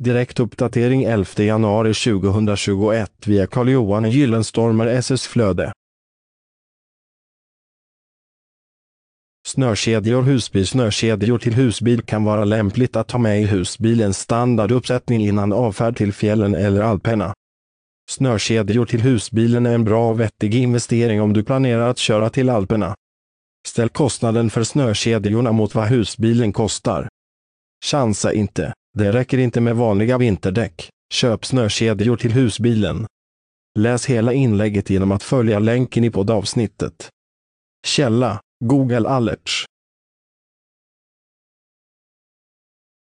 Direktuppdatering 11 januari 2021 via Carl-Johan Gyllenstormer SS Flöde. Snörkedjor Husbil Snörkedjor till husbil kan vara lämpligt att ha med i husbilens standarduppsättning innan avfärd till fjällen eller alperna. Snörkedjor till husbilen är en bra och vettig investering om du planerar att köra till Alperna. Ställ kostnaden för snörkedjorna mot vad husbilen kostar. Chansa inte, det räcker inte med vanliga vinterdäck. Köp snökedjor till husbilen. Läs hela inlägget genom att följa länken i poddavsnittet. Källa Google Alerts